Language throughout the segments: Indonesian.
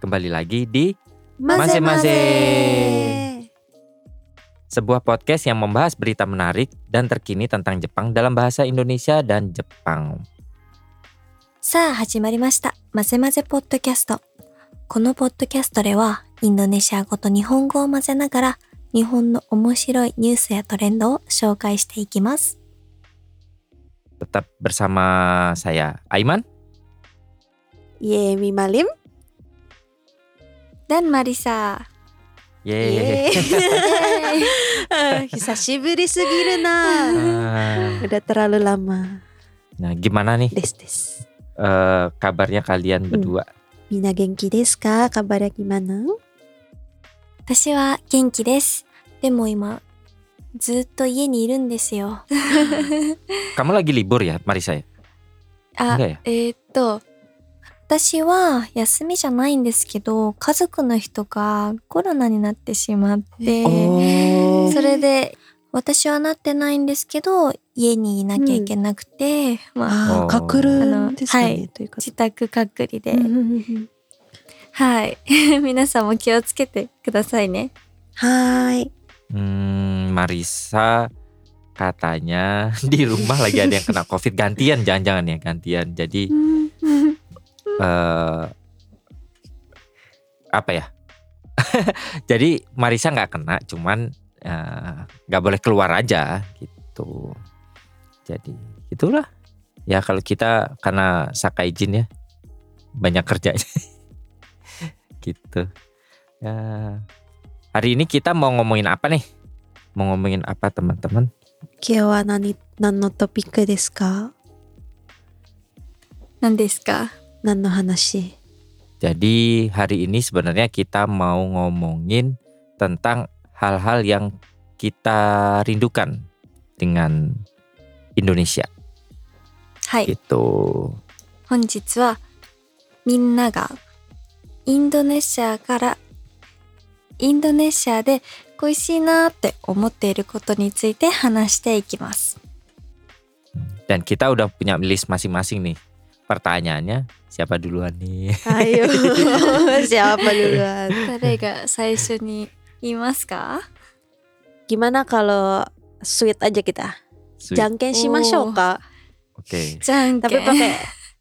kembali lagi di Maze-maze. sebuah podcast yang membahas berita menarik dan terkini tentang Jepang dalam bahasa Indonesia dan Jepang. さあ始まりました。まぜまぜポッドキャスト。このポッドキャストでは、インドネシア語と日本語を混ぜながら、日本の面白いニュースやトレンドを紹介していきます。 Tetap bersama saya Aiman. Ye Mimalim. Dan Marisa. Yeay. Ah, Hisashiburi sugiru na. Ah, Udah terlalu lama. nah, gimana nih Des des. eh, kabarnya kalian berdua? Mina genki desu ka? Kabarnya gimana? 私は元気です。でも今、ずっと家にいるんですよ。 Kamu lagi libur ya, Marisa ya? あ、 Enggak ya? えーっと、 私は休みじゃないんですけど、家族の人がコロナになってしまって、Oh. それで私はなってないんですけど家にいなきゃいけなくて、まあ Ah, kakuru あの、ですかね。はいということ自宅隔離で、うんうんうんうんはい 皆さんも気をつけてくださいねはーい。Hmm, Marisa katanya di rumah lagi ada yang kena COVID gantian, jangan-jangan ya gantian. Jadi uh, apa ya? Jadi Marisa nggak kena, cuman eh, nggak uh, boleh keluar aja gitu. Jadi itulah. Ya kalau kita karena sakai jin ya banyak kerjanya gitu. Ya, hari ini kita mau ngomongin apa nih? Mau ngomongin apa teman-teman? Kyo nani nanno topik desu ka? Nan? ですか何ですか何の話 Jadi hari ini sebenarnya kita mau ngomongin tentang hal-hal yang kita rindukan dengan Indonesia はい gitu. 本日はみんながインドネシアからインドネシアで恋しいなーって思っていることについて話していきます。 Dan kita udah punya list masing-masing nih. Pertanyaannya siapa duluan nih? Ayo. Siapa duluan? 誰が最初に言いますか Gimana kalau sweet aja kita? Sweet. Jangken shimashou ka? Oke. じゃんけ Tapi ん。 pakai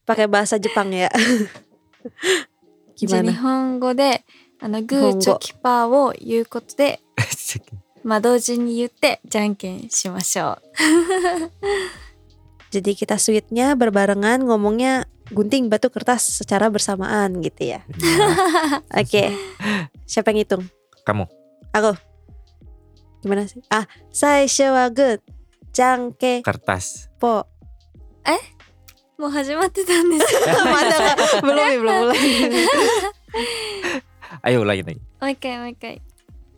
pakai bahasa Jepang ya. じゃあ日 Gimana? 本語であのグー日本語チョキパーを言うことで、まあ同時に言ってじゃんけんしましょう。 Jadi kita sweetnya berbarengan ngomongnya gunting batu kertas secara bersamaan gitu ya. Nah. Oke. okay. Siapa yang hitung? Kamu. Aku. Gimana sih? Ah, saya sewa good. Jangke. Kertas. Po. Eh? Mau hajimati tanis. Mana belum belum mulai. Ayo ulangi lagi. Oke, okay, oke. Okay.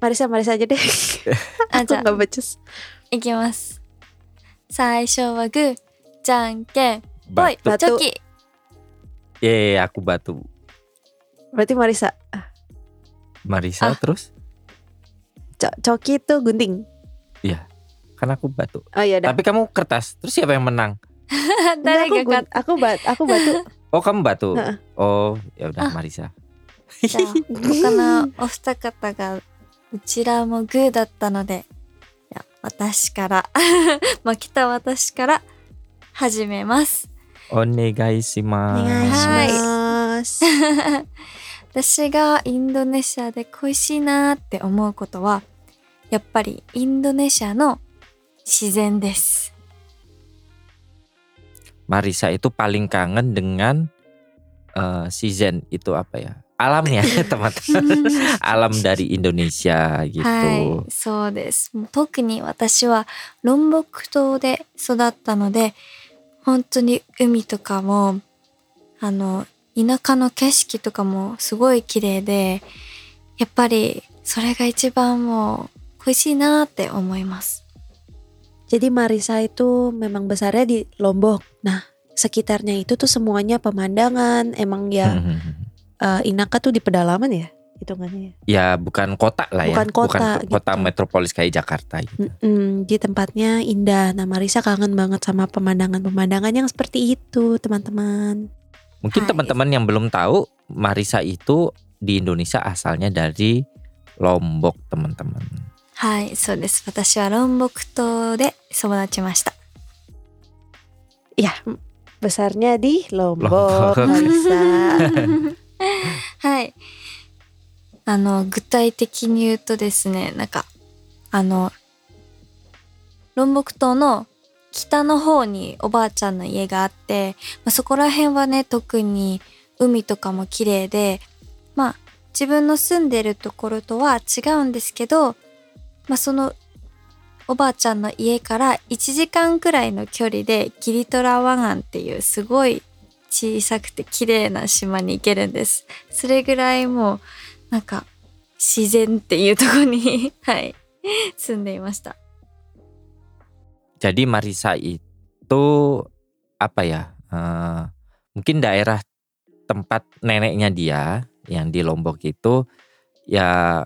Marisa, Marisa aja deh. Aku nggak becus. Ikimasu. Saisho wa guu, janken, batu. batu. チョキ。 Yeay, aku batu. Berarti Marisa. Marisa Ah. terus? Co- Coki itu gunting. Kan aku batu. Oh iya dah. Tapi kamu kertas. Terus siapa yang menang? 誰 aku, が gun- aku, bat, aku batu. Oh, kamu batu. Heeh. Oh, ya udah Ah. Marisa. じゃあ他のお二方がうちらもグーだったのでじゃあ私から負けた私から始めます。 お願いしはいます。私がインドネシアで恋しいなーって思うことはやっぱりインドネシアの自然です。Marisa itu paling kangen dengan eh, season itu apa ya? Alamnya, teman-teman. Alam dari Indonesia gitu. はい、そうです。特に私はロンボク島で育ったので、本当に海とかも、あの、 田舎の景色とかもすごい綺麗で、やっぱりそれが一番もう恋しいなって思います。 Jadi Marisa itu memang besarnya di Lombok. Nah, sekitarnya itu tuh semuanya pemandangan. Emang ya Hmm. eh, Inaka tuh di pedalaman ya hitungannya. ya. Ya bukan kota lah ya. Bukan kota, kota gitu. metropolis kayak Jakarta gitu. Mm-mm, di tempatnya indah. Nah, Marisa kangen banget sama pemandangan-pemandangan yang seperti itu, teman-teman. Mungkin Hai. teman-teman yang belum tahu Marisa itu di Indonesia asalnya dari Lombok teman-teman. はい、そうです。私はロンボク島で育ちました。 Ya, besarnya di Lombok, Lombok. Marisa. はい。 あの、具体的に言うとですね、なんか、あの、ロンボク島の北の方におばあちゃんの家があって、まあ、そこら辺はね、特に海とかも綺麗で、まあ、自分の住んでるところとは違うんですけど、まあ、そのおばあちゃんの家から1時間くらいの距離でギリトラ湾岸っていうすごい小さくて綺麗な島に行けるんです。それぐらいもうなんか自然っていうところにはい住んでいました。 Jadi Marisa itu apa ya? eh, mungkin daerah tempat neneknya dia yang di Lombok itu ya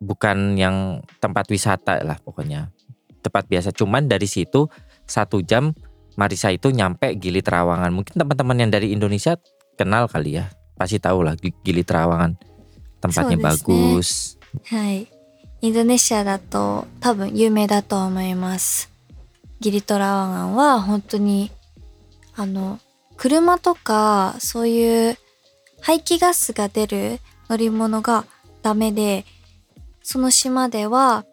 bukan yang tempat wisata lah pokoknya tempat biasa. Cuman dari situ satu jam Marisa itu nyampe Gili Trawangan. Mungkin teman-teman yang dari Indonesia kenal kali ya, pasti tahu lah Gi- Gili Trawangan. Tempatnyabagus. はい。インドネシアだと多分有名だと思います。ギリトラ湾岸は本当にあの車とかそういう排気ガスが出る乗り物がダメでその島では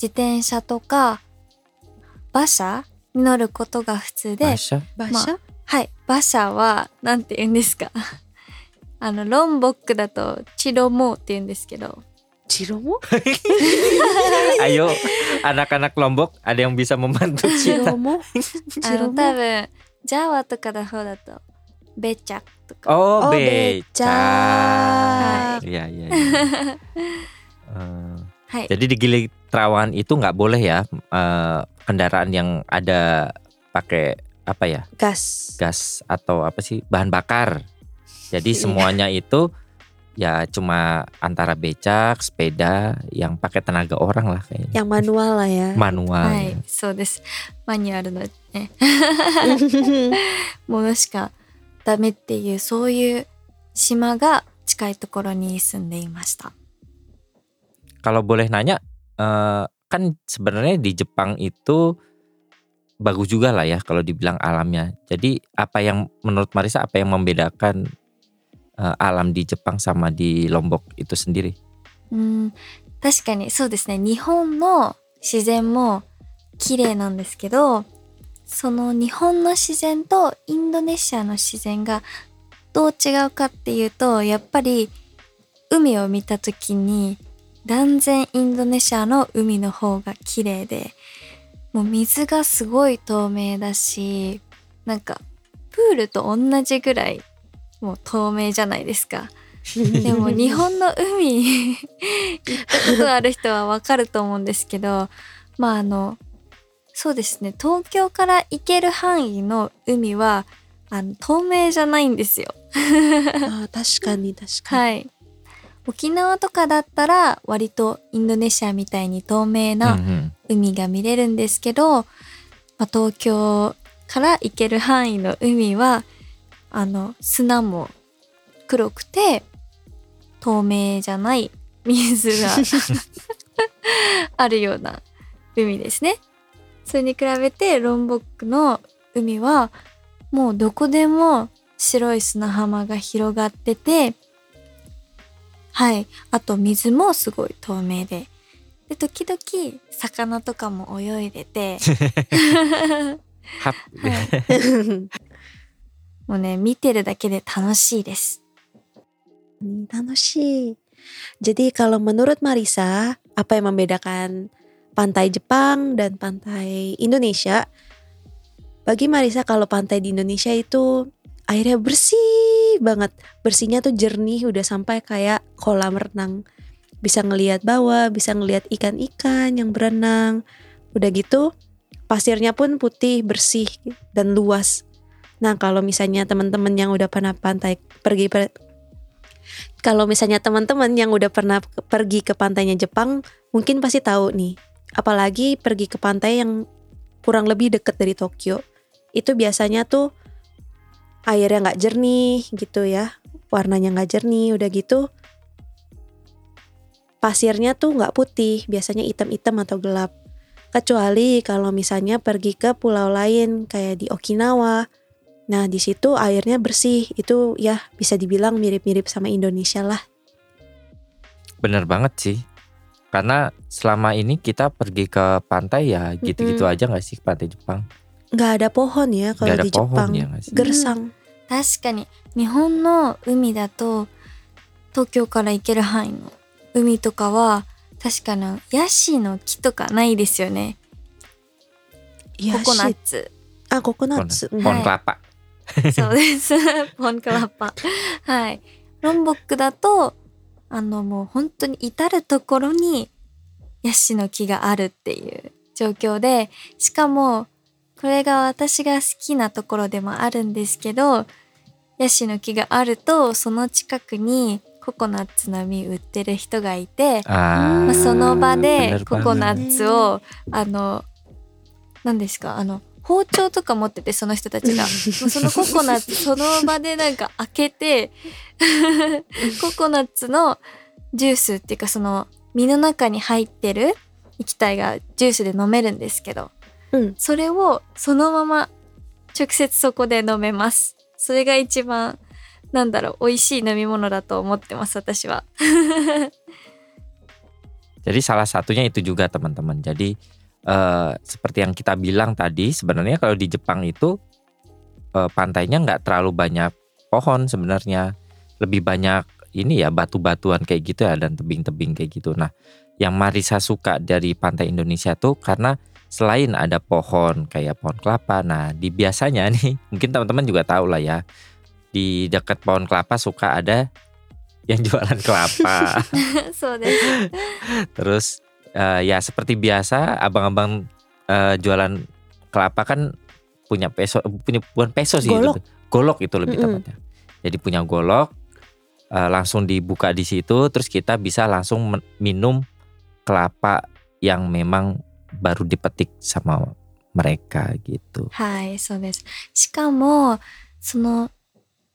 自転車とか馬車に乗ることが普通で Masya. Basya? はい馬車はなんて言うんですか？あのロンボックだとチロモーって言うんですけど Ciromo? Ayo anak-anak Lombok ada yang bisa membantu kita. Ciromo? あの Ciromo? 多分ジャワとかの方だとベチャとか Oh, Oh, beca. becak. Iya, iya. iya. Eh, はい jadi di Gili Trawangan itu nggak boleh ya eh, kendaraan yang ada pakai apa ya Gas. gas atau apa sih bahan bakar. Jadi Iya. semuanya itu ya cuma antara becak, sepeda yang pakai tenaga orang lah kayaknya. Yang manual lah ya. は Manual. いそうですマニュアルのねものしかダメっていうそういう島が近いところに住んでいました。 Kalau boleh nanya, eh, kan sebenarnya di Jepang itu bagus juga lah ya kalau dibilang alamnya. Jadi apa yang menurut Marisa apa yang membedakan eh, alam di Jepang sama di Lombok itu sendiri? うん確かにそうですね日本の自然も綺麗なんですけどその日本の自然とインドネシアの自然がどう違うかっていうとやっぱり海を見た時に断然インドネシアの海の方が綺麗でもう水がすごい透明だしなんかプールと同じぐらいもう透明じゃないですか。でも日本の海 行ったことある人はわかると思うんですけどまああのそうですね東京から行ける範囲の海はあの透明じゃないんですよ。あー確かに確かに。はい。沖縄とかだったら割とインドネシアみたいに透明 Hmm, な hmm. 海が見れるんですけど、まあ、東京から行ける範囲の海はあの砂も黒くて透明じゃない水が あるような海ですね。それに比べてロンボックの海はもうどこでも白い砂浜が広がっててはいあと水もすごい透明でで時々魚とかも泳いでて. はい もうね見てるだけで楽しいです。 Nih, Tanoshi. Jadi kalau menurut Marisa, apa yang membedakan pantai Jepang dan pantai Indonesia? Bagi Marisa kalau pantai di Indonesia itu airnya bersih bersih banget. Bersihnya tuh jernih udah sampai kayak kolam renang. Bisa ngelihat bawah, bisa ngelihat ikan-ikan yang berenang. Udah gitu pasirnya pun putih, bersih dan luas. Nah, kalau misalnya teman-teman yang udah pernah pantai pergi per, kalau misalnya teman-teman yang udah pernah pergi ke pantainya Jepang, mungkin pasti tahu nih. Apalagi pergi ke pantai yang kurang lebih deket dari Tokyo. Itu biasanya tuh airnya nggak jernih gitu ya. Warnanya nggak jernih, udah gitu pasirnya tuh nggak putih, biasanya hitam-hitam atau gelap. Kecuali kalau misalnya pergi ke pulau lain kayak di Okinawa. Nah, di situ airnya bersih. Itu ya bisa dibilang mirip-mirip sama Indonesia lah. Bener banget sih. Karena selama ini kita pergi ke pantai ya gitu-gitu aja nggak sih ke pantai Jepang? Nggak ada pohon ya kalau Nggak ada di pohon Jepang. ya nggak sih? Gersang. 確かに日本の海だと東京から行ける範囲の海とかは確かなヤシの木とかないですよねココナッツあ、ココナッ Pohon, ツ。うん pohon はい kelapa. そうです。ポンクラッパ。はい。ロンボックだとあのもう本当に至る所にヤシの木があるっていう状況でしかもこれが私が好きなところでもあるんですけどヤシの木があるとその近くにココナッツの実売ってる人がいて、Ah, まあ、その場でココナ.ッツをあの何ですか？あの包丁とか持っててその人たちが。そのココナッツ その場でなんか開けてココナッツのジュースっていうかその実の中に入ってる液体がジュースで飲めるんですけど、うん。それをそのまま直接そこで飲めます。それが一番なんだろう美味しい飲み物だと思ってます私は。Jadi salah satunya itu juga teman-teman. Jadi uh, seperti yang kita bilang tadi sebenarnya kalau di Jepang itu uh, pantainya nggak terlalu banyak pohon sebenarnya lebih banyak ini ya batu-batuan kayak gitu ya dan tebing-tebing kayak gitu. Nah, yang Marisa suka dari pantai Indonesia tuh karena selain ada pohon kayak pohon kelapa, nah di biasanya nih mungkin teman-teman juga tahu lah ya di dekat pohon kelapa suka ada yang jualan kelapa. Terus eh, ya seperti biasa abang-abang eh, jualan kelapa kan punya peso punya bukan peso sih Golok. itu. Golok itu lebih Mm-mm. tepatnya. Jadi punya golok eh, langsung dibuka di situ terus kita bisa langsung men- minum kelapa yang memang baru dipetik sama mereka gitu. はい、そうです。しかも、その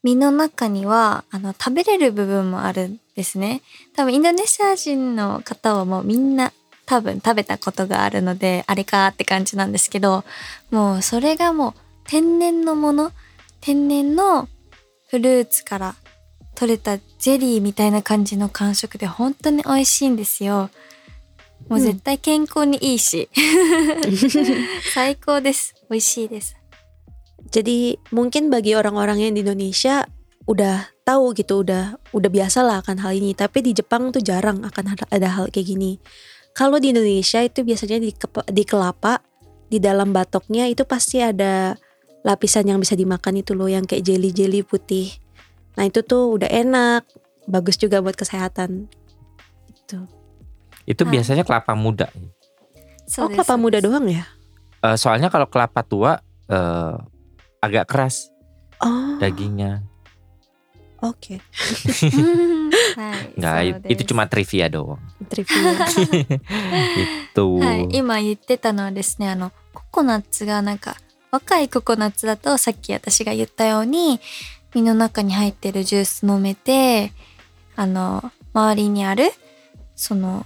実の中には、あの、食べれる部分もあるんですね。多分、インドネシア人の方はもうみんな 多分食べたことがあるので、あれかって感じなんですけど、もうそれがもう天然のもの、天然のフルーツから取れたジェリーみたいな感じの感触で本当に美味しいんですよ。もう絶対健康にいいし、最高です。美味しいです。Jadi mungkin bagi orang-orang yang di Indonesia udah tahu gitu, udah udah biasa lah akan hal ini. Tapi di Jepang tuh jarang akan ada hal kayak gini. Kalau di Indonesia itu biasanya di, di kelapa di dalam batoknya itu pasti ada lapisan yang bisa dimakan itu loh yang kayak jeli-jeli putih. Nah, itu tuh udah enak, bagus juga buat kesehatan. Itu. Itu nah. biasanya kelapa muda. So, oh, kelapa muda doang ya? Uh, soalnya kalau kelapa tua uh, agak keras oh. dagingnya. Oke. Okay. Hmm. はい、Nggak, itu cuma trivia doang. Trivia. itu. はい、今言ってたのはですねあのココナッツがなんか若いココナッツだとさっき私が言ったように実の中に入ってるジュース飲めてあの周りにあるその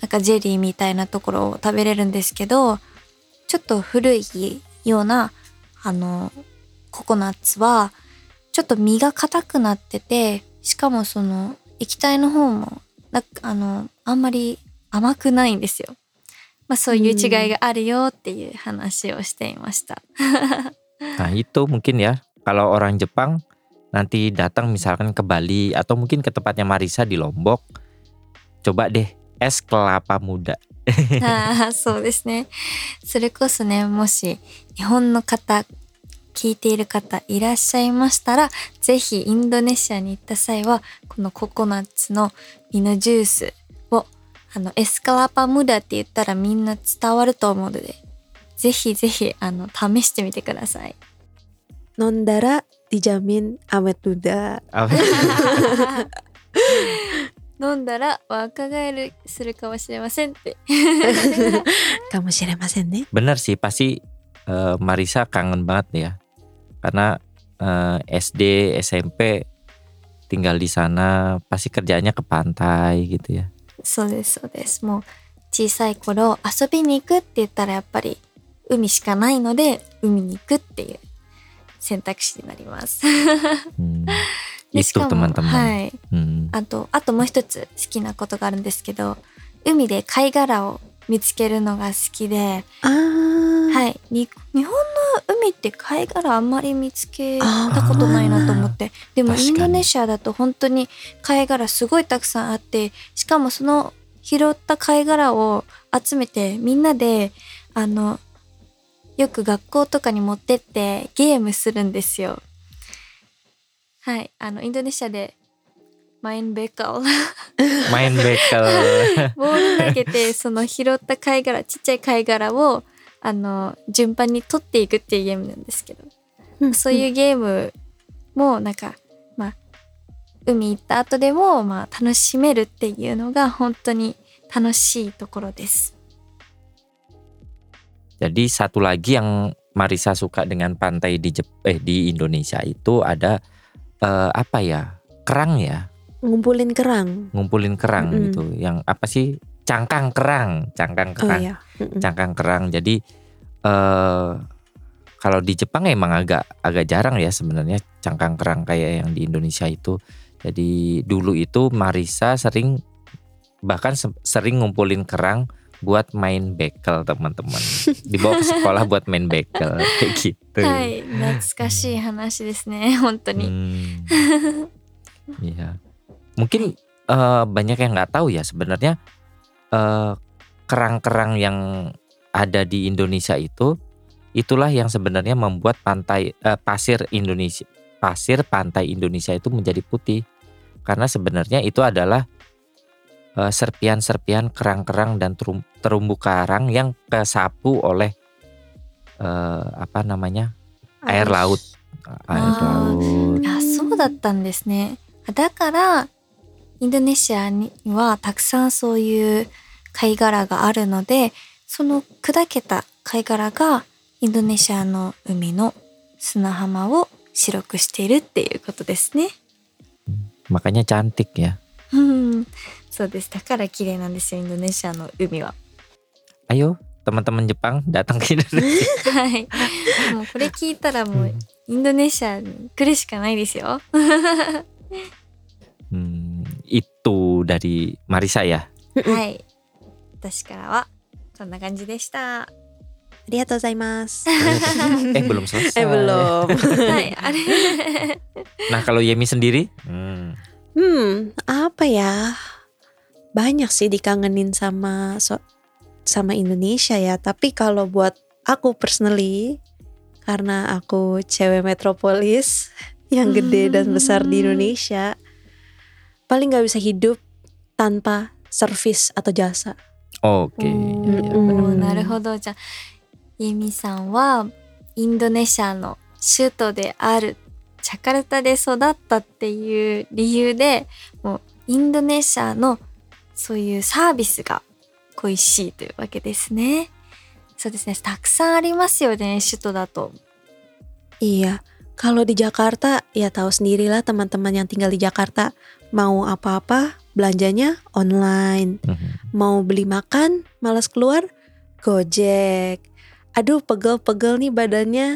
なんかジェリーみたいなところを食べれるんですけどちょっと古いようなあのココナッツはちょっと身が硬くなっててしかもその液体の方もなあのあんまり甘くないんですよ。まあそういう違いがあるよっていう話をしていました。Nah itu mungkin ya kalau orang Jepang nanti datang misalkan ke Bali atau mungkin ke tempatnya Marisa di Lombok, coba deh es kelapa muda. ああそうですね。それこそねもし日本の方聞いている方いらっしゃいましたら、ぜひインドネシアに行った際は、このココナッツの犬ジュースを、あの、エスカラパムダって言ったらみんな伝わると思うので、ぜひぜひ、あの、試してみてください。Nondara dijamin awet muda. あ飲んだら 若返るするかもしれませんって。Kamoshiremasen ne. Bener sih pasti eh, Marisa kangen banget ya. Karena eh, SD, SMP tinggal di sana pasti kerjanya ke pantai gitu ya. そうですそうです。もう小さい頃遊びに行くって言ったらやっぱり海しかないので海に行くっていう選択肢になります。Hmm. でし Itu かも teman-teman. はい。Hmm. あと、あともう一つ好きなことがあるんですけど、海で貝殻を見つけるのが好きで、Ah. はい。に日本の海って貝殻あんまり見つけたことないなと思って。でもインドネシアだと本当に貝殻すごいたくさんあって、しかもその拾った貝殻を集めてみんなで、あの、よく学校とかに持ってってゲームするんですよ。はい。あの、インドネシアでマインベカル Main bekel. ボール投げてその拾った貝殻ちっちゃい貝殻をあの順番に取っていくっていうゲームなんですけど、そういうゲームもなんかまあ海行った後でもまあ楽しめるっていうのが本当に楽しいところです。Jadi satu lagi yang Marisa suka dengan pantai di Jep eh di Indonesia itu ada eh, apa ya? Kerang ya, Ngumpulin kerang. ngumpulin kerang Mm-mm. gitu. Yang apa sih? Cangkang kerang, cangkang Oh kerang. iya. Mm-mm. cangkang kerang. Jadi eh kalau di Jepang emang agak agak jarang ya sebenarnya cangkang kerang kayak yang di Indonesia itu. Jadi dulu itu Marisa sering bahkan se- sering ngumpulin kerang buat main bekel teman-teman. Dibawa ke sekolah buat main bekel kayak gitu. はい、懐かしい話ですね、本当に。 Hmm. Iya. Mungkin eh, banyak yang nggak tahu ya sebenarnya eh, kerang-kerang yang ada di Indonesia itu itulah yang sebenarnya membuat pantai eh, pasir Indonesia pasir pantai Indonesia itu menjadi putih karena sebenarnya itu adalah eh, serpian-serpian kerang-kerang dan terum- terumbu karang yang kesapu oleh eh, apa namanya air laut air Ah. laut あそうだったんですね。だから インドネシアにはたくさんそういう貝殻があるのでその砕けた貝殻がインドネシアの海の砂浜を白くしているっていうことですね。makanya cantik ya うんそうです。だから綺麗なんですよ、インドネシアの海は。ayo teman-teman Jepang datang ke Indonesia はい。もうこれ聞いたらもうインドネシアに来るしかないですよ。Hmm, itu dari Marisa ya はい。私からはこんな感じでした。 Arigatou gozaimasu. eh belum selesai Eh belum. はい。あれ nah kalau Yemi sendiri hmm, Hmm, apa ya? Banyak sih dikangenin sama so- sama Indonesia ya. Tapi kalau buat aku personally, karena aku cewek metropolis yang gede dan besar di Indonesia, paling nggak bisa hidup tanpa servis atau jasa. oke お iya, ー benar. なるほど。じゃあ、ユミさんはインドネシアの首都であるジャカルタで育ったっていう理由で、もうインドネシアのそういうサービスが恋しいというわけですね。そうですね。たくさんありますよね、首都だと。Iya, kalau di Jakarta ya tahu sendirilah teman-teman yang tinggal di Jakarta mau apa-apa belanjanya online. Mhm. mau beli makan malas keluar gojek aduh pegel-pegel nih badannya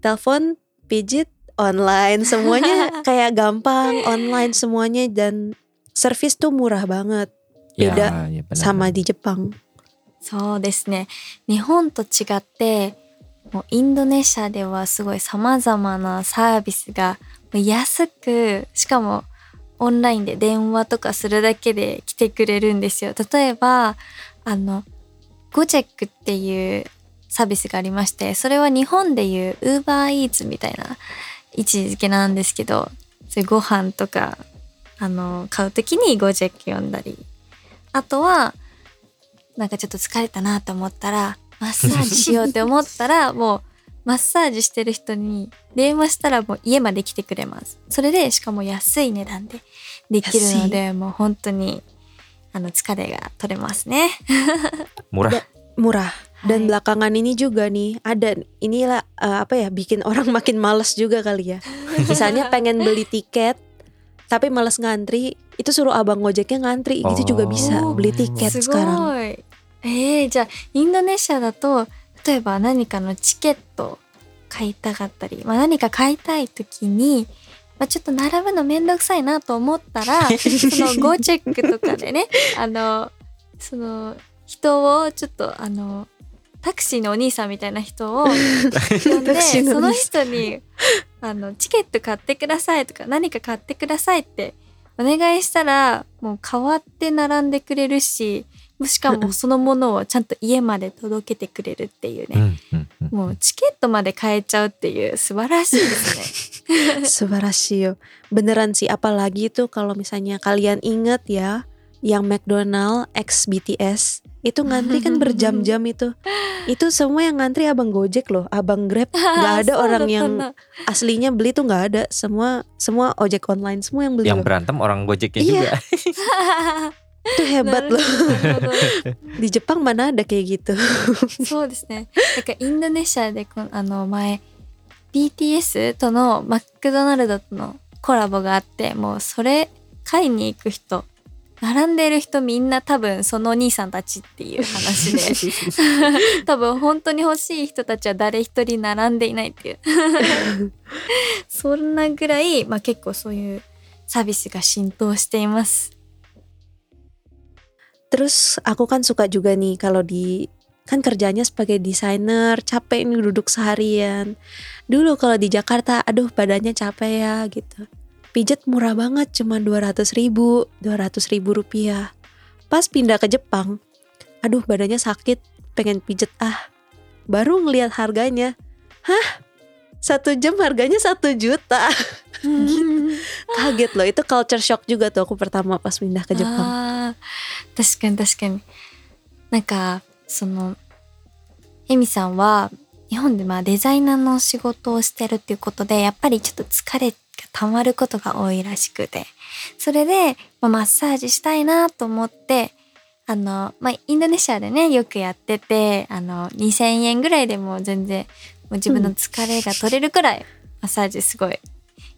telepon pijit online semuanya kayak gampang online semuanya dan servis tuh murah banget Ya, Beda ya benar, sama benar. di Jepang そうですね。日本と違って、もうインドネシアではすごい様々なサービスがもう安く、しかも オンラインで電話とかするだけで来てくれるんですよ。例えば、あの、ゴジェックっていうサービスがありまして、それは日本でいう Uber Eats みたいな位置づけなんですけど、そういうご飯とか、あの、買うときにゴジェック読んだり、あとは、なんかちょっと疲れたなと思ったら、マッサージしようって思ったら、もう、マッサージしてる人に電話したらもう家まで来てくれます。それでしかも安い値段でできるので、もう本当にあの疲れが取れますね。 Murah. Murah. Dan Hai. belakangan ini juga nih ada inilah eh, apa ya bikin orang makin males juga kali ya. Misalnya pengen beli tiket tapi males ngantri, itu suruh abang gojeknya ngantri gitu juga bisa Oh. beli tiket す sekarang. ごい。えー、じゃあインドネシアだと 例えば何かのチケット買いたかったり、まあ、何か買いたい時に、まあ、ちょっと並ぶのめんどくさいなと思ったら そのゴチェックとかでねあのその人をちょっとあのタクシーのお兄さんみたいな人を呼んで その人にあのチケット買ってくださいとか何か買ってくださいってお願いしたらもう代わって並んでくれるしもしかもそのものをちゃんと家まで届けてくれるっていうね、 Hmm, hmm, hmm. もうチケットまで買えちゃうっていう素晴らしいですね。 Subarasio. Beneran sih apalagi tuh kalau misalnya kalian inget ya yang McDonald X BTS itu ngantri kan berjam-jam itu. Itu semua yang ngantri abang Gojek loh, abang Grab. Gak ada そう orang だった yang んだ aslinya beli tuh nggak ada. Semua semua ojek online semua yang beli Yang loh. berantem orang Gojeknya Iya. juga. Itu hebat loh. Di Jepang mana ada kayak gitu? そうですね。なんかインドネシアでこのあの前 BTS とのマクドナルドとのコラボがあってもうそれ買いに行く人並んでる人みんな多分そのお兄さんたちっていう話で多分本当に欲しい人たちは誰一人並んでいないっていうそんなぐらい、まあ、結構そういうサービスが浸透しています。Terus aku kan suka juga nih kalau di kan kerjanya sebagai desainer capek nih duduk seharian. Dulu kalau di Jakarta, aduh badannya capek ya gitu. Pijet murah banget cuma 200 ribu, 200 ribu rupiah. Pas pindah ke Jepang, aduh badannya sakit, pengen pijet ah. Baru ngelihat harganya, hah? Satu jam harganya satu juta. Kaget loh, itu culture shock juga tuh aku pertama pas pindah ke Jepang. あー確かに確かになんかそのエミさんは日本でまあデザイナーの仕事をしてるっていうことでやっぱりちょっと疲れが溜まることが多いらしくてそれで、まあ、マッサージしたいなと思ってあの、まあ、インドネシアでねよくやっててあの2,000円ぐらいでもう全然もう自分の疲れが取れるくらいマッサージすごい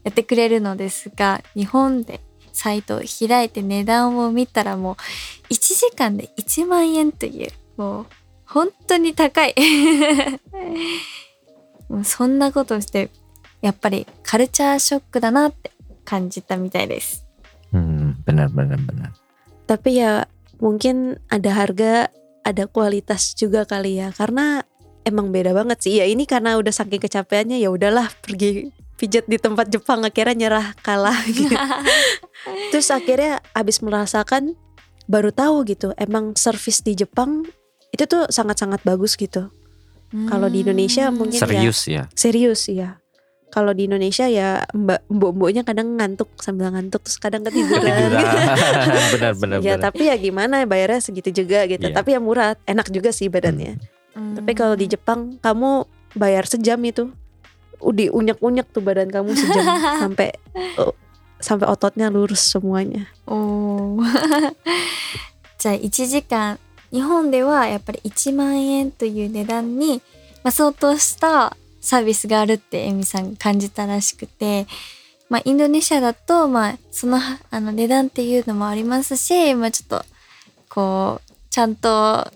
やってくれるのですが日本でサイトを開いて値段を見たらもう1時間で1万円というもう本当に高い もうそんなことしてやっぱりカルチャーショックだなって感じたみたいです。Hmm, benar benar benar. Tapi ya mungkin ada harga, ada kualitas juga kali ya. Karena emang beda banget sih. Ya ini karena udah saking kecapeannya ya udahlah pergi pijat di tempat Jepang akhirnya nyerah kalah gitu. Terus akhirnya abis merasakan baru tahu gitu emang servis di Jepang itu tuh sangat-sangat bagus gitu. Kalau di Indonesia mungkin ya Serius ya. serius ya. Kalau di Indonesia ya mbak mbok-mboknya kadang ngantuk sambil ngantuk terus kadang ketiduran. Ketiduran. benar benar ya benar. tapi ya gimana bayarnya segitu juga gitu. Iya. Tapi ya murah, enak juga sih badannya. Hmm. Tapi kalau di Jepang kamu bayar sejam itu, udah unyak-unyak tuh badan kamu sejam sampai oh, sampai ototnya lurus semuanya. おーじゃあ1時間日本ではやっぱり1万円という値段に、まあ、相当したサービスがあるってエミさん感じたらしくて、まあ、インドネシアだと、まあ、そのあの値段っていうのもありますし、まあ、ちょっとこうちゃんと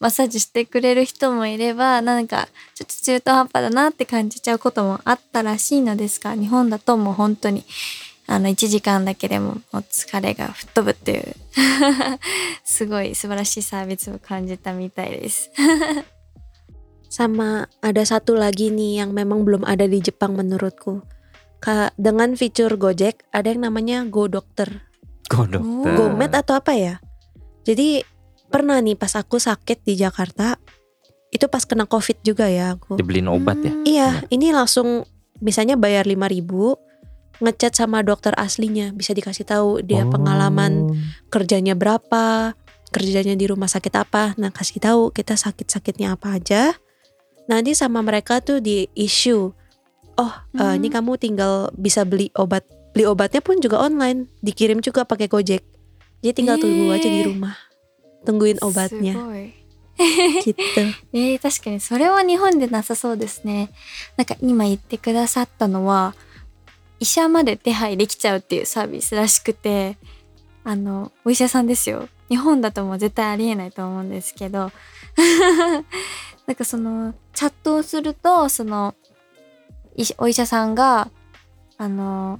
マッサージしてくれる人もいればなんかちょっと中途半端だなって感じちゃうこともあったらしいのですが日本だともう本当にあの1時間だけでももう疲れが吹っ飛ぶっていうすごい素晴らしいサービスを感じたみたいです。 Sama ada satu lagi nih yang memang belum ada di Jepang menurutku. Ka, dengan fitur Gojek ada yang namanya Go Doctor. Go dokter. Gomed atau apa ya? Jadi pernah nih pas aku sakit di Jakarta, itu pas kena covid juga ya aku Dibeliin obat ya. Hmm. iya ini langsung misalnya bayar 5000 ngechat sama dokter aslinya bisa dikasih tahu dia Oh. pengalaman kerjanya berapa kerjanya di rumah sakit apa nah kasih tahu kita sakit-sakitnya apa aja nanti sama mereka tuh di issue oh eh, ini Hmm. kamu tinggal bisa beli obat beli obatnya pun juga online dikirim juga pakai gojek jadi tinggal tunggu aja di rumah tungguin obatnya gitu えー、確かにそれは日本でなさそうですね。なんか今言ってくださったのは医者まで手配できちゃうっていうサービスらしくてあのお医者さんですよ。日本だともう絶対ありえないと思うんですけど なんかそのチャットをするとそのお医者さんがあの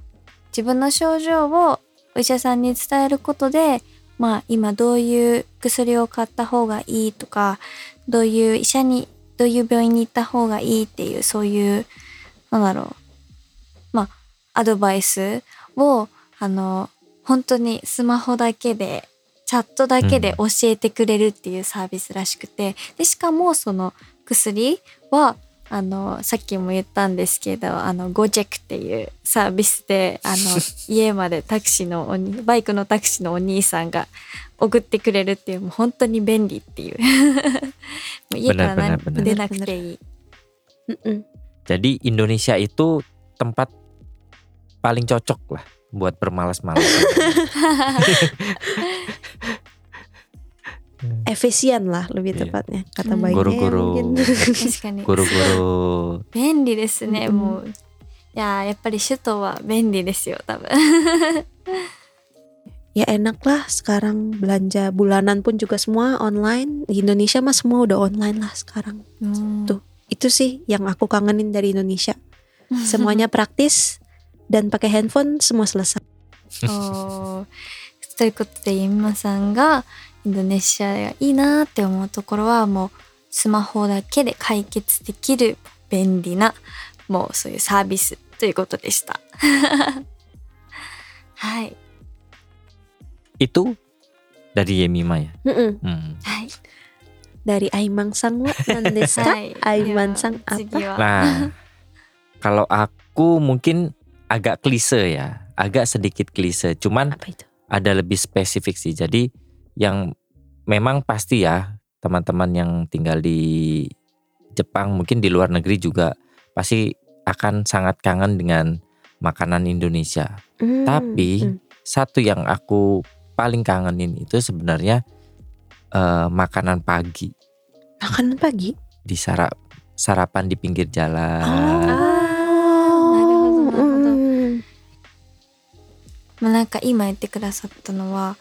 自分の症状をお医者さんに伝えることでまあ今どういう薬を買った方がいいとかどういう医者にどういう病院に行った方がいいっていうそういうなんだろうまあアドバイスをあの本当にスマホだけでチャットだけで教えてくれるっていうサービスらしくて、でしかもその薬はあのさっきも言ったんですけどあのゴジェクっていうサービスであの 家までタクシーのおにバイクのタクシーのお兄さんが送ってくれるっていうもう本当に便利っていう もう家から.出なくていい. Jadi Indonesia itu tempat paling cocok lah buat bermalas-malas. efisien lah lebih Iya. tepatnya kata Hmm. baiknya ya Guru-guru. mungkin. 確かに Guru-guru 便利ですね、うんもういやーやっぱり首都は便利ですよ多分 ya enak lah sekarang belanja bulanan pun juga semua online di Indonesia mah semua udah online lah sekarang Tuh. itu sih yang aku kangenin dari Indonesia semuanya praktis dan pakai handphone semua selesai おーということでゆみまさんが インドネシアがいいなーって思うところはもうスマホだけで解決できる便利なもうそういうサービスということでしたはい itu dari Yemima ya. Mm-mm. Hmm. はい dari Aimang Sang wa nandesu ka? はい。 Aiman では sang apa? 次は Nah, kalau aku mungkin agak klise ya, agak sedikit klise. Cuman apa itu ada lebih spesifik sih. Jadi yang memang pasti ya teman-teman yang tinggal di Jepang mungkin di luar negeri juga pasti akan sangat kangen dengan makanan Indonesia. Hmm, Tapi hmm. satu yang aku paling kangenin itu sebenarnya eh, makanan pagi makanan pagi di sarap sarapan di pinggir jalan. Oh, なるほどなるほど mm. まあなんか今言ってくださったのは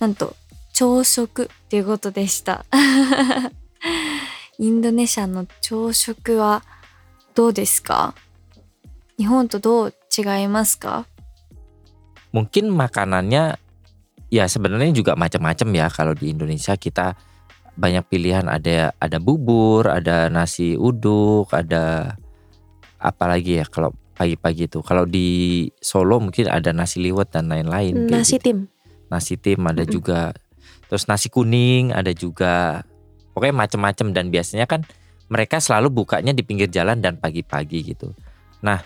なんと 朝食っていうことでしたインドネシアの朝食はどうですか日本とどう違いますか Mungkin makanannya ya sebenarnya juga macam-macam ya kalau di Indonesia kita banyak pilihan ada ada bubur, ada nasi uduk, ada apa lagi ya kalau pagi-pagi itu. Kalau di Solo mungkin ada nasi liwet dan lain-lain. kayak nasi gitu. tim nasi tim ada Mm-mm. juga terus nasi kuning ada juga. Pokoknya macam-macam dan biasanya kan mereka selalu bukanya di pinggir jalan dan pagi-pagi gitu. Nah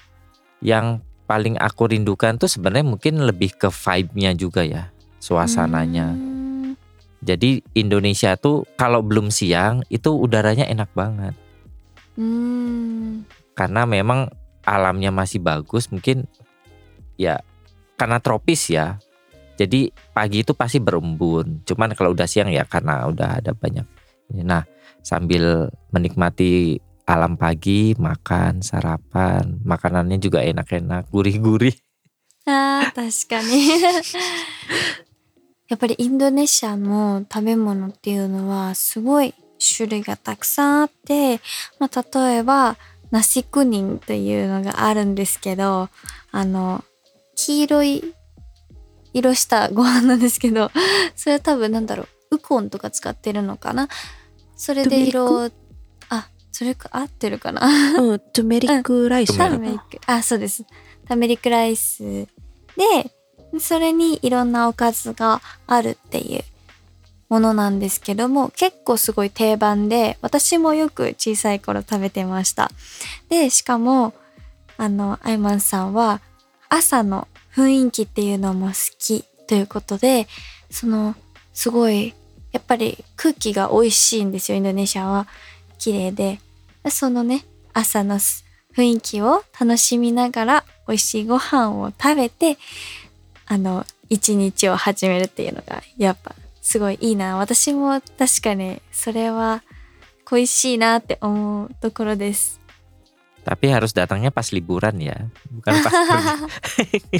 yang paling aku rindukan tuh sebenarnya mungkin lebih ke vibe-nya juga ya suasananya. Hmm. jadi Indonesia tuh kalau belum siang itu udaranya enak banget. うん。karena memang alamnya masih bagus mungkin ya karena tropis ya jadi pagi itu pasti berembun cuman kalau udah siang ya karena udah ada banyak nah sambil menikmati alam pagi makan sarapan makanannya juga enak-enak gurih-gurih あー確かにやっぱりインドネシアの食べ物っていうのはすごい種類がたくさんあって、まあ、例えばナシクニンというのがあるんですけどあの黄色い 色したご飯なんですけど それは多分なんだろうウコンとか使ってるのかな？それで色をあそれか合ってるかな？oh turmeric ライスタタメリック。あそうです。タメリックライスでそれにいろんなおかずがあるっていうものなんですけども結構すごい定番で私もよく小さい頃食べてました。でしかもあのアイマンさんは朝の雰囲気っていうのも好きということでそのすごいやっぱり空気が美味しいんですよインドネシアは。綺麗で。そのね朝の雰囲気を楽しみながら美味しいご飯を食べてあの一日を始めるっていうのがやっぱすごいいいな。私も確かにそれは恋しいなって思うところです。Tapi harus datangnya pas liburan ya, bukan pas kerja.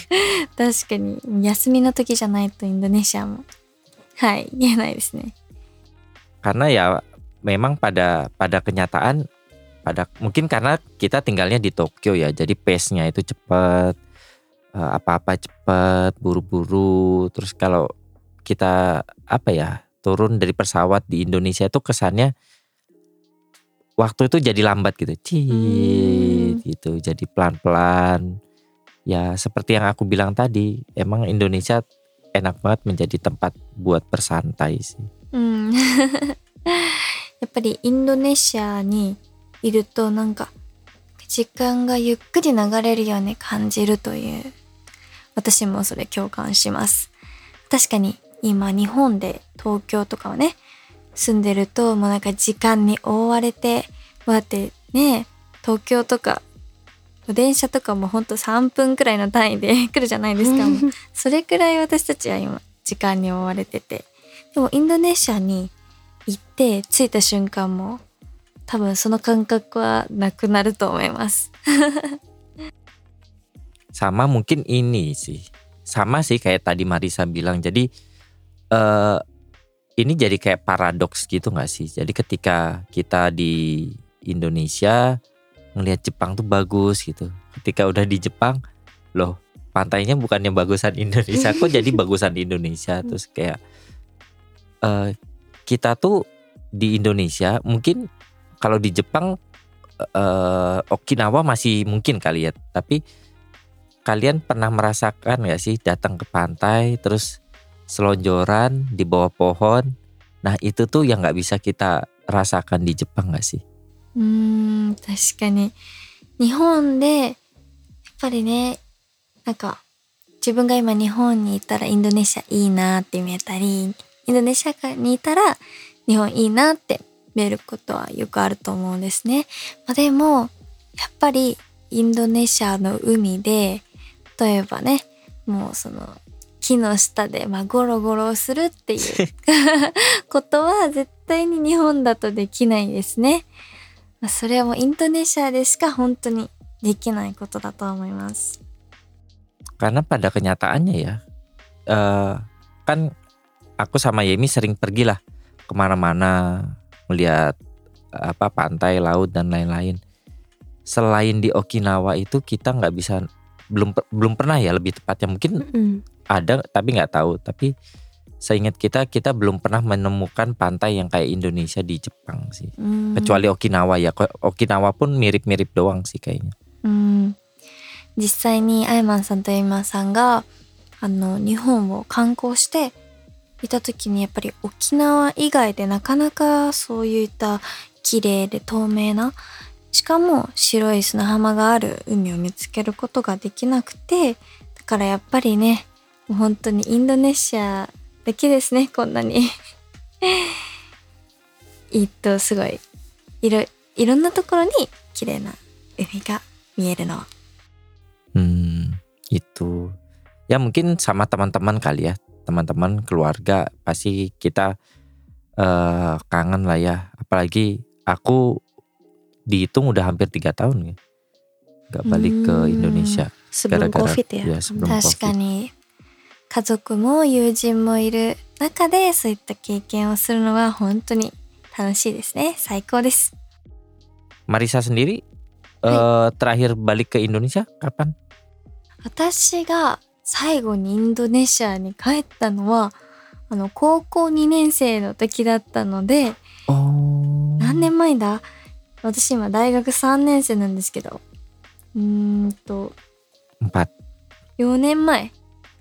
確かに休みの時じゃないとインドネシアもはい言えないですね Karena ya memang pada pada kenyataan pada mungkin karena kita tinggalnya di Tokyo ya, jadi pace-nya itu cepat, eh, apa-apa cepat, buru-buru. Terus kalau kita apa ya turun dari pesawat di Indonesia itu kesannya waktu itu jadi lambat gitu, Cit, Hmm. gitu. Jadi pelan-pelan. Ya seperti yang aku bilang tadi, emang Indonesia enak banget menjadi tempat buat bersantai sih. うんやっぱりインドネシアにいるとなんか時間がゆっくり流れるように感じるという私もそれ共感します確かに今日本で東京とかはね 住んでるともうなんか時間に追われてもうだってね東京とか電車とかもほんと3分くらいの単位で 来るじゃないですか それくらい私たちは今時間に追われててでもインドネシアに行って着いた瞬間も多分その感覚はなくなると思います。Sama mungkin ini sih. Sama sih kayak tadi Marisa bilang. Jadi eh ini jadi kayak paradoks gitu nggak sih? Jadi ketika kita di Indonesia ngelihat Jepang tuh bagus gitu. Ketika udah di Jepang, loh pantainya bukannya bagusan Indonesia, kok jadi bagusan Indonesia? Terus kayak eh kita tuh di Indonesia mungkin kalau di Jepang eh Okinawa masih mungkin kali ya, tapi kalian pernah merasakan gak sih datang ke pantai terus selonjoran di bawah pohon? Nah itu tuh yang nggak bisa kita rasakan di Jepang gak sih? うーん確かに日本でやっぱりねなんか自分が今日本にいたらインドネシアいいなって見えたりインドネシアにいたら日本いいなって見えることはよくあると思うんですね。まあ、でもやっぱりインドネシアの海で例えばねもうその木の下でまあゴロゴロするっていうことは絶対に日本だとできないですね。まあそれはもうインドネシアでしか本当にできないことだと思います。 Karena pada kenyataannya ya, eh kan aku sama Yemi sering pergilah kemana-mana melihat eh, apa pantai, laut dan lain-lain. Selain di Okinawa itu kita nggak bisa belum belum pernah ya lebih tepatnya mungkin Mm-mm. ada tapi nggak tahu tapi seingat kita kita belum pernah menemukan pantai yang kayak Indonesia di Jepang sih うーん kecuali Okinawa ya Ko- Okinawa pun mirip-mirip doang sih kayaknya うん実際にアイマンさんとエイマンさんがあの日本を観光していた時にやっぱり沖縄以外でなかなかそういった綺麗で透明なしかも白い砂浜がある海を見つけることができなくてだからやっぱりね もう本当にインドネシアだけですねこんなにえっとすごいいろいろんなところに綺麗な海が見えるのは Hmm, itu. Ya mungkin sama teman-teman kali ya, teman-teman keluarga pasti kita eh kangen lah ya. Apalagi aku dihitung udah hampir tiga tahun ya, nggak balik ke Hmm. Indonesia. Sebelum Gara-gara- covid ya. Ya sebelum 確か covid. に家族も友人もいる中でそういった経験をするのは本当に楽しいですね。最高です。Marisa sendiri eh terakhir balik ke Indonesia kapan? 私が最後にインドネシアに帰ったのはあの高校2年生の時だったので Oh. 何年前だ？私今大学3年生なんですけど。うーんと。Empat. 4年前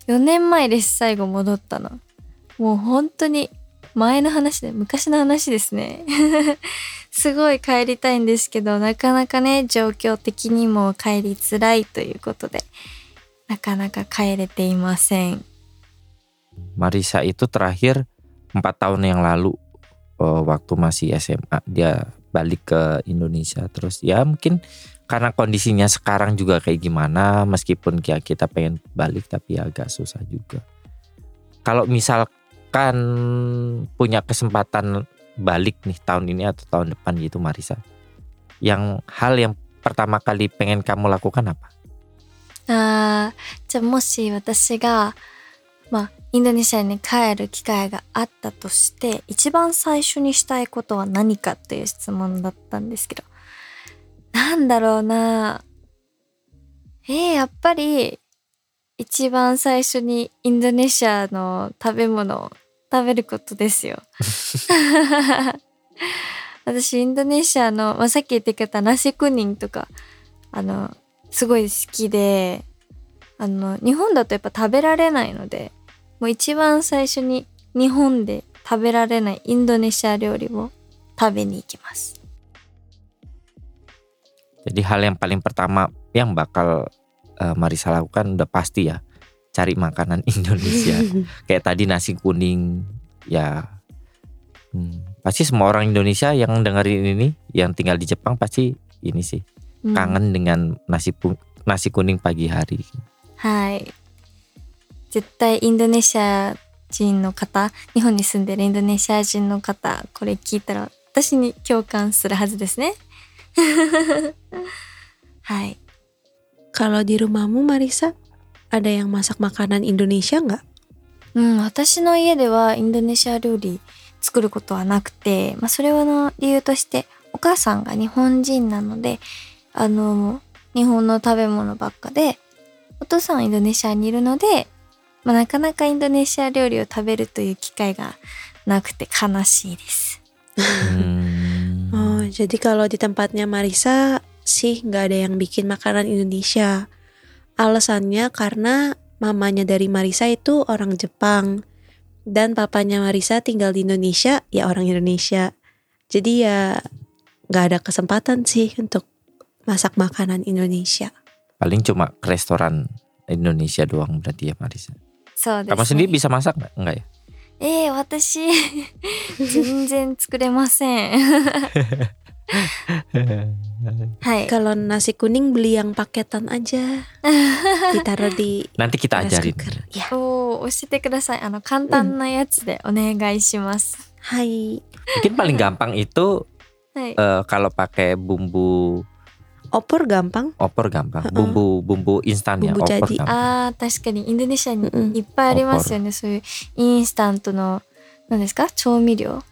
4年前です最後戻ったの。もう本当に前の話で昔の話ですね。すごい帰りたいんですけどなかなかね状況的にも帰りづらいということでなかなか帰れていません。Marisa itu terakhir empat tahun yang lalu waktu masih SMA dia balik ke Indonesia terus ya mungkin karena kondisinya sekarang juga kayak gimana meskipun ya kita pengen balik tapi agak susah juga. Kalau misalkan punya kesempatan balik nih tahun ini atau tahun depan gitu Marisa. Yang hal yang pertama kali pengen kamu lakukan apa? あーじゃあもし私がまあ インドネシアに帰る機会があったとして一番最初にしたいことは何かっていう質問だったんですけどなんだろうなえー、やっぱり一番最初にインドネシアの食べ物を食べることですよ。私インドネシアの、まあ、さっき言ってくれたナシクニンとかあのすごい好きであの日本だとやっぱ食べられないのでもう一番最初に日本で食べられないインドネシア料理を食べに行きます。 Jadi hal yang paling pertama yang bakal eh, Marisa lakukan udah pasti ya cari makanan Indonesia. Kayak tadi nasi kuning ya hmm, pasti semua orang Indonesia yang dengerin ini yang tinggal di Jepang pasti ini sih うん kangen dengan nasi pu- nasi kuning pagi hari. はい。 絶対インドネシア人の方、日本に住んでるインドネシア人の方、これ聞いたら私に共感するはずですね。はい。Kalau di rumahmu Marisa, ada yang masak makanan Indonesia nggak? うん、私の家ではインドネシア料理作ることはなくて、まあ、それの理由としてお母さんが日本人なのであの日本の食べ物ばっかでお父さんはインドネシアにいるので、まあ、なかなかインドネシア料理を食べるという機会がなくて悲しいです。 Hmm. Oh, jadi kalau di tempatnya Marisa sih nggak ada yang bikin makanan Indonesia. Alasannya karena mamanya dari Marisa itu orang Jepang dan papanya Marisa tinggal di Indonesia ya orang Indonesia. Jadi ya nggak ada kesempatan sih untuk masak makanan Indonesia. Paling cuma ke restoran Indonesia doang berarti ya Marisa. そうです Kamu ね sendiri bisa masak nggak? Enggak ya? ええ私全然作れません。はい。 Kalau nasi kuning beli yang paketan aja, ditaruh di Nanti kita rice ajarin. cooker. Ya, おー教えてください。あの簡単なやつでお願いします。 hai. Mungkin paling gampang itu はい。 eh, kalau pakai bumbu Opor gampang. opor gampang. Heeh. Bumbu bumbu instan ya, Bumbu opor jadi. gampang. ああ確かにインドネシアにうんいっぱいありますよね。そういうインスタントの何ですか？調味料。ま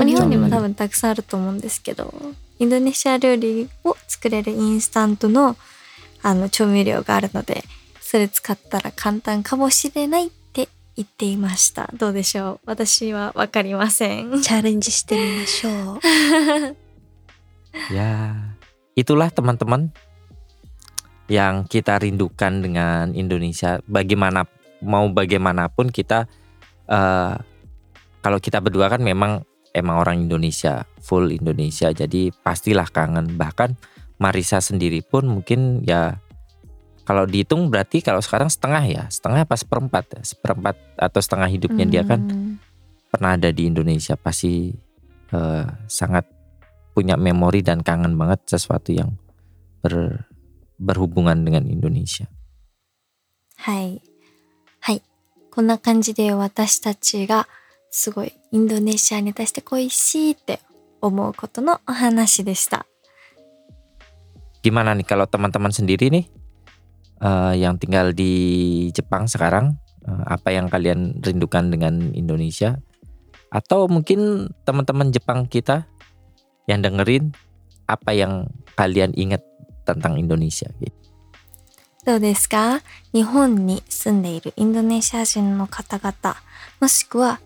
あうん日本にも多分たくさんあると思うんですけど、インドネシア料理を作れるインスタントのあの調味料があるので、それ使ったら簡単かもしれないって言っていました。どうでしょう？私はわかりません。Challenge してみましょう。Ya, itulah teman-teman yang kita rindukan dengan Indonesia. Bagaimana mau bagaimanapun kita eh, kalau kita berdua kan memang emang orang Indonesia, full Indonesia. Jadi pastilah kangen. Bahkan Marisa sendiri pun mungkin ya kalau dihitung berarti kalau sekarang setengah ya, setengah pas seperempat ya, seperempat atau setengah hidupnya dia kan Hmm. pernah ada di Indonesia pasti eh, sangat punya memori dan kangen banget sesuatu yang ber, berhubungan dengan Indonesia. はい。はい。こんな感じで私たちがすごいインドネシアに対して恋しいって思うことのお話でした。 Gimana nih kalau teman-teman sendiri nih eh, yang tinggal di Jepang sekarang, eh, apa yang kalian rindukan dengan Indonesia? Atau mungkin teman-teman Jepang kita yang dengerin apa yang kalian ingat tentang Indonesia? gitu. どうですか日本に住んでいるインドネシア人の方々、もしくは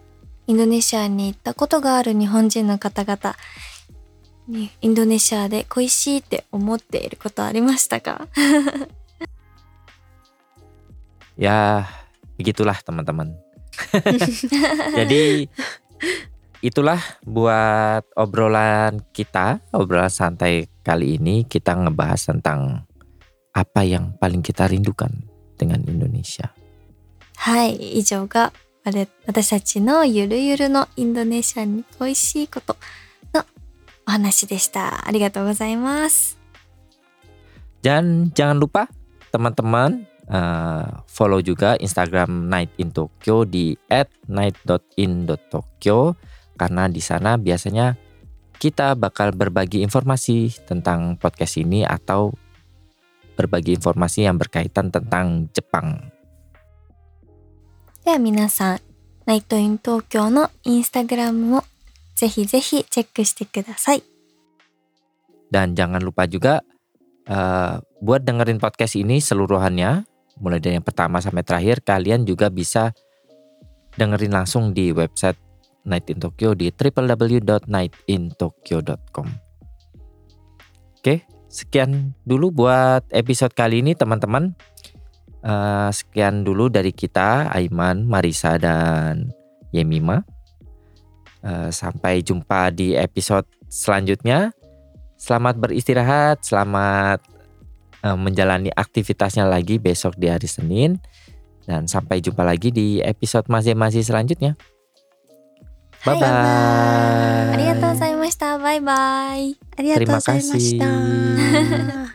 インドネシアに行ったことがある日本人の方々、にインドネシアで恋しいって思っていることありましたか Ya, begitulah teman-teman. Jadi itulah buat obrolan kita, obrolan santai kali ini kita ngebahas tentang apa yang paling kita rindukan dengan Indonesia. はい、以上があれ私たちのゆるゆるのインドネシアに恋しいことのお話でした。ありがとうございます。 Dan jangan lupa teman-teman eh, follow juga Instagram Night in Tokyo di @night.in.tokyo karena di sana biasanya kita bakal berbagi informasi tentang podcast ini atau berbagi informasi yang berkaitan tentang Jepang. では皆さん、ナイトイン東京のインスタグラムもぜひぜひチェックしてください。 Dan jangan lupa juga eh, buat dengerin podcast ini seluruhannya, mulai dari yang pertama sampai terakhir, kalian juga bisa dengerin langsung di website Night in Tokyo di www.nightintokyo.com. Oke, sekian dulu buat episode kali ini teman-teman. Eh, sekian dulu dari kita, Aiman, Marisa, dan Yemima. Eh, sampai jumpa di episode selanjutnya. Selamat beristirahat, selamat eh, menjalani aktivitasnya lagi besok di hari Senin. Dan sampai jumpa lagi di episode masing-masing selanjutnya. Bye bye. ありがとうございました。バイバイ。ありがとうございまし.た。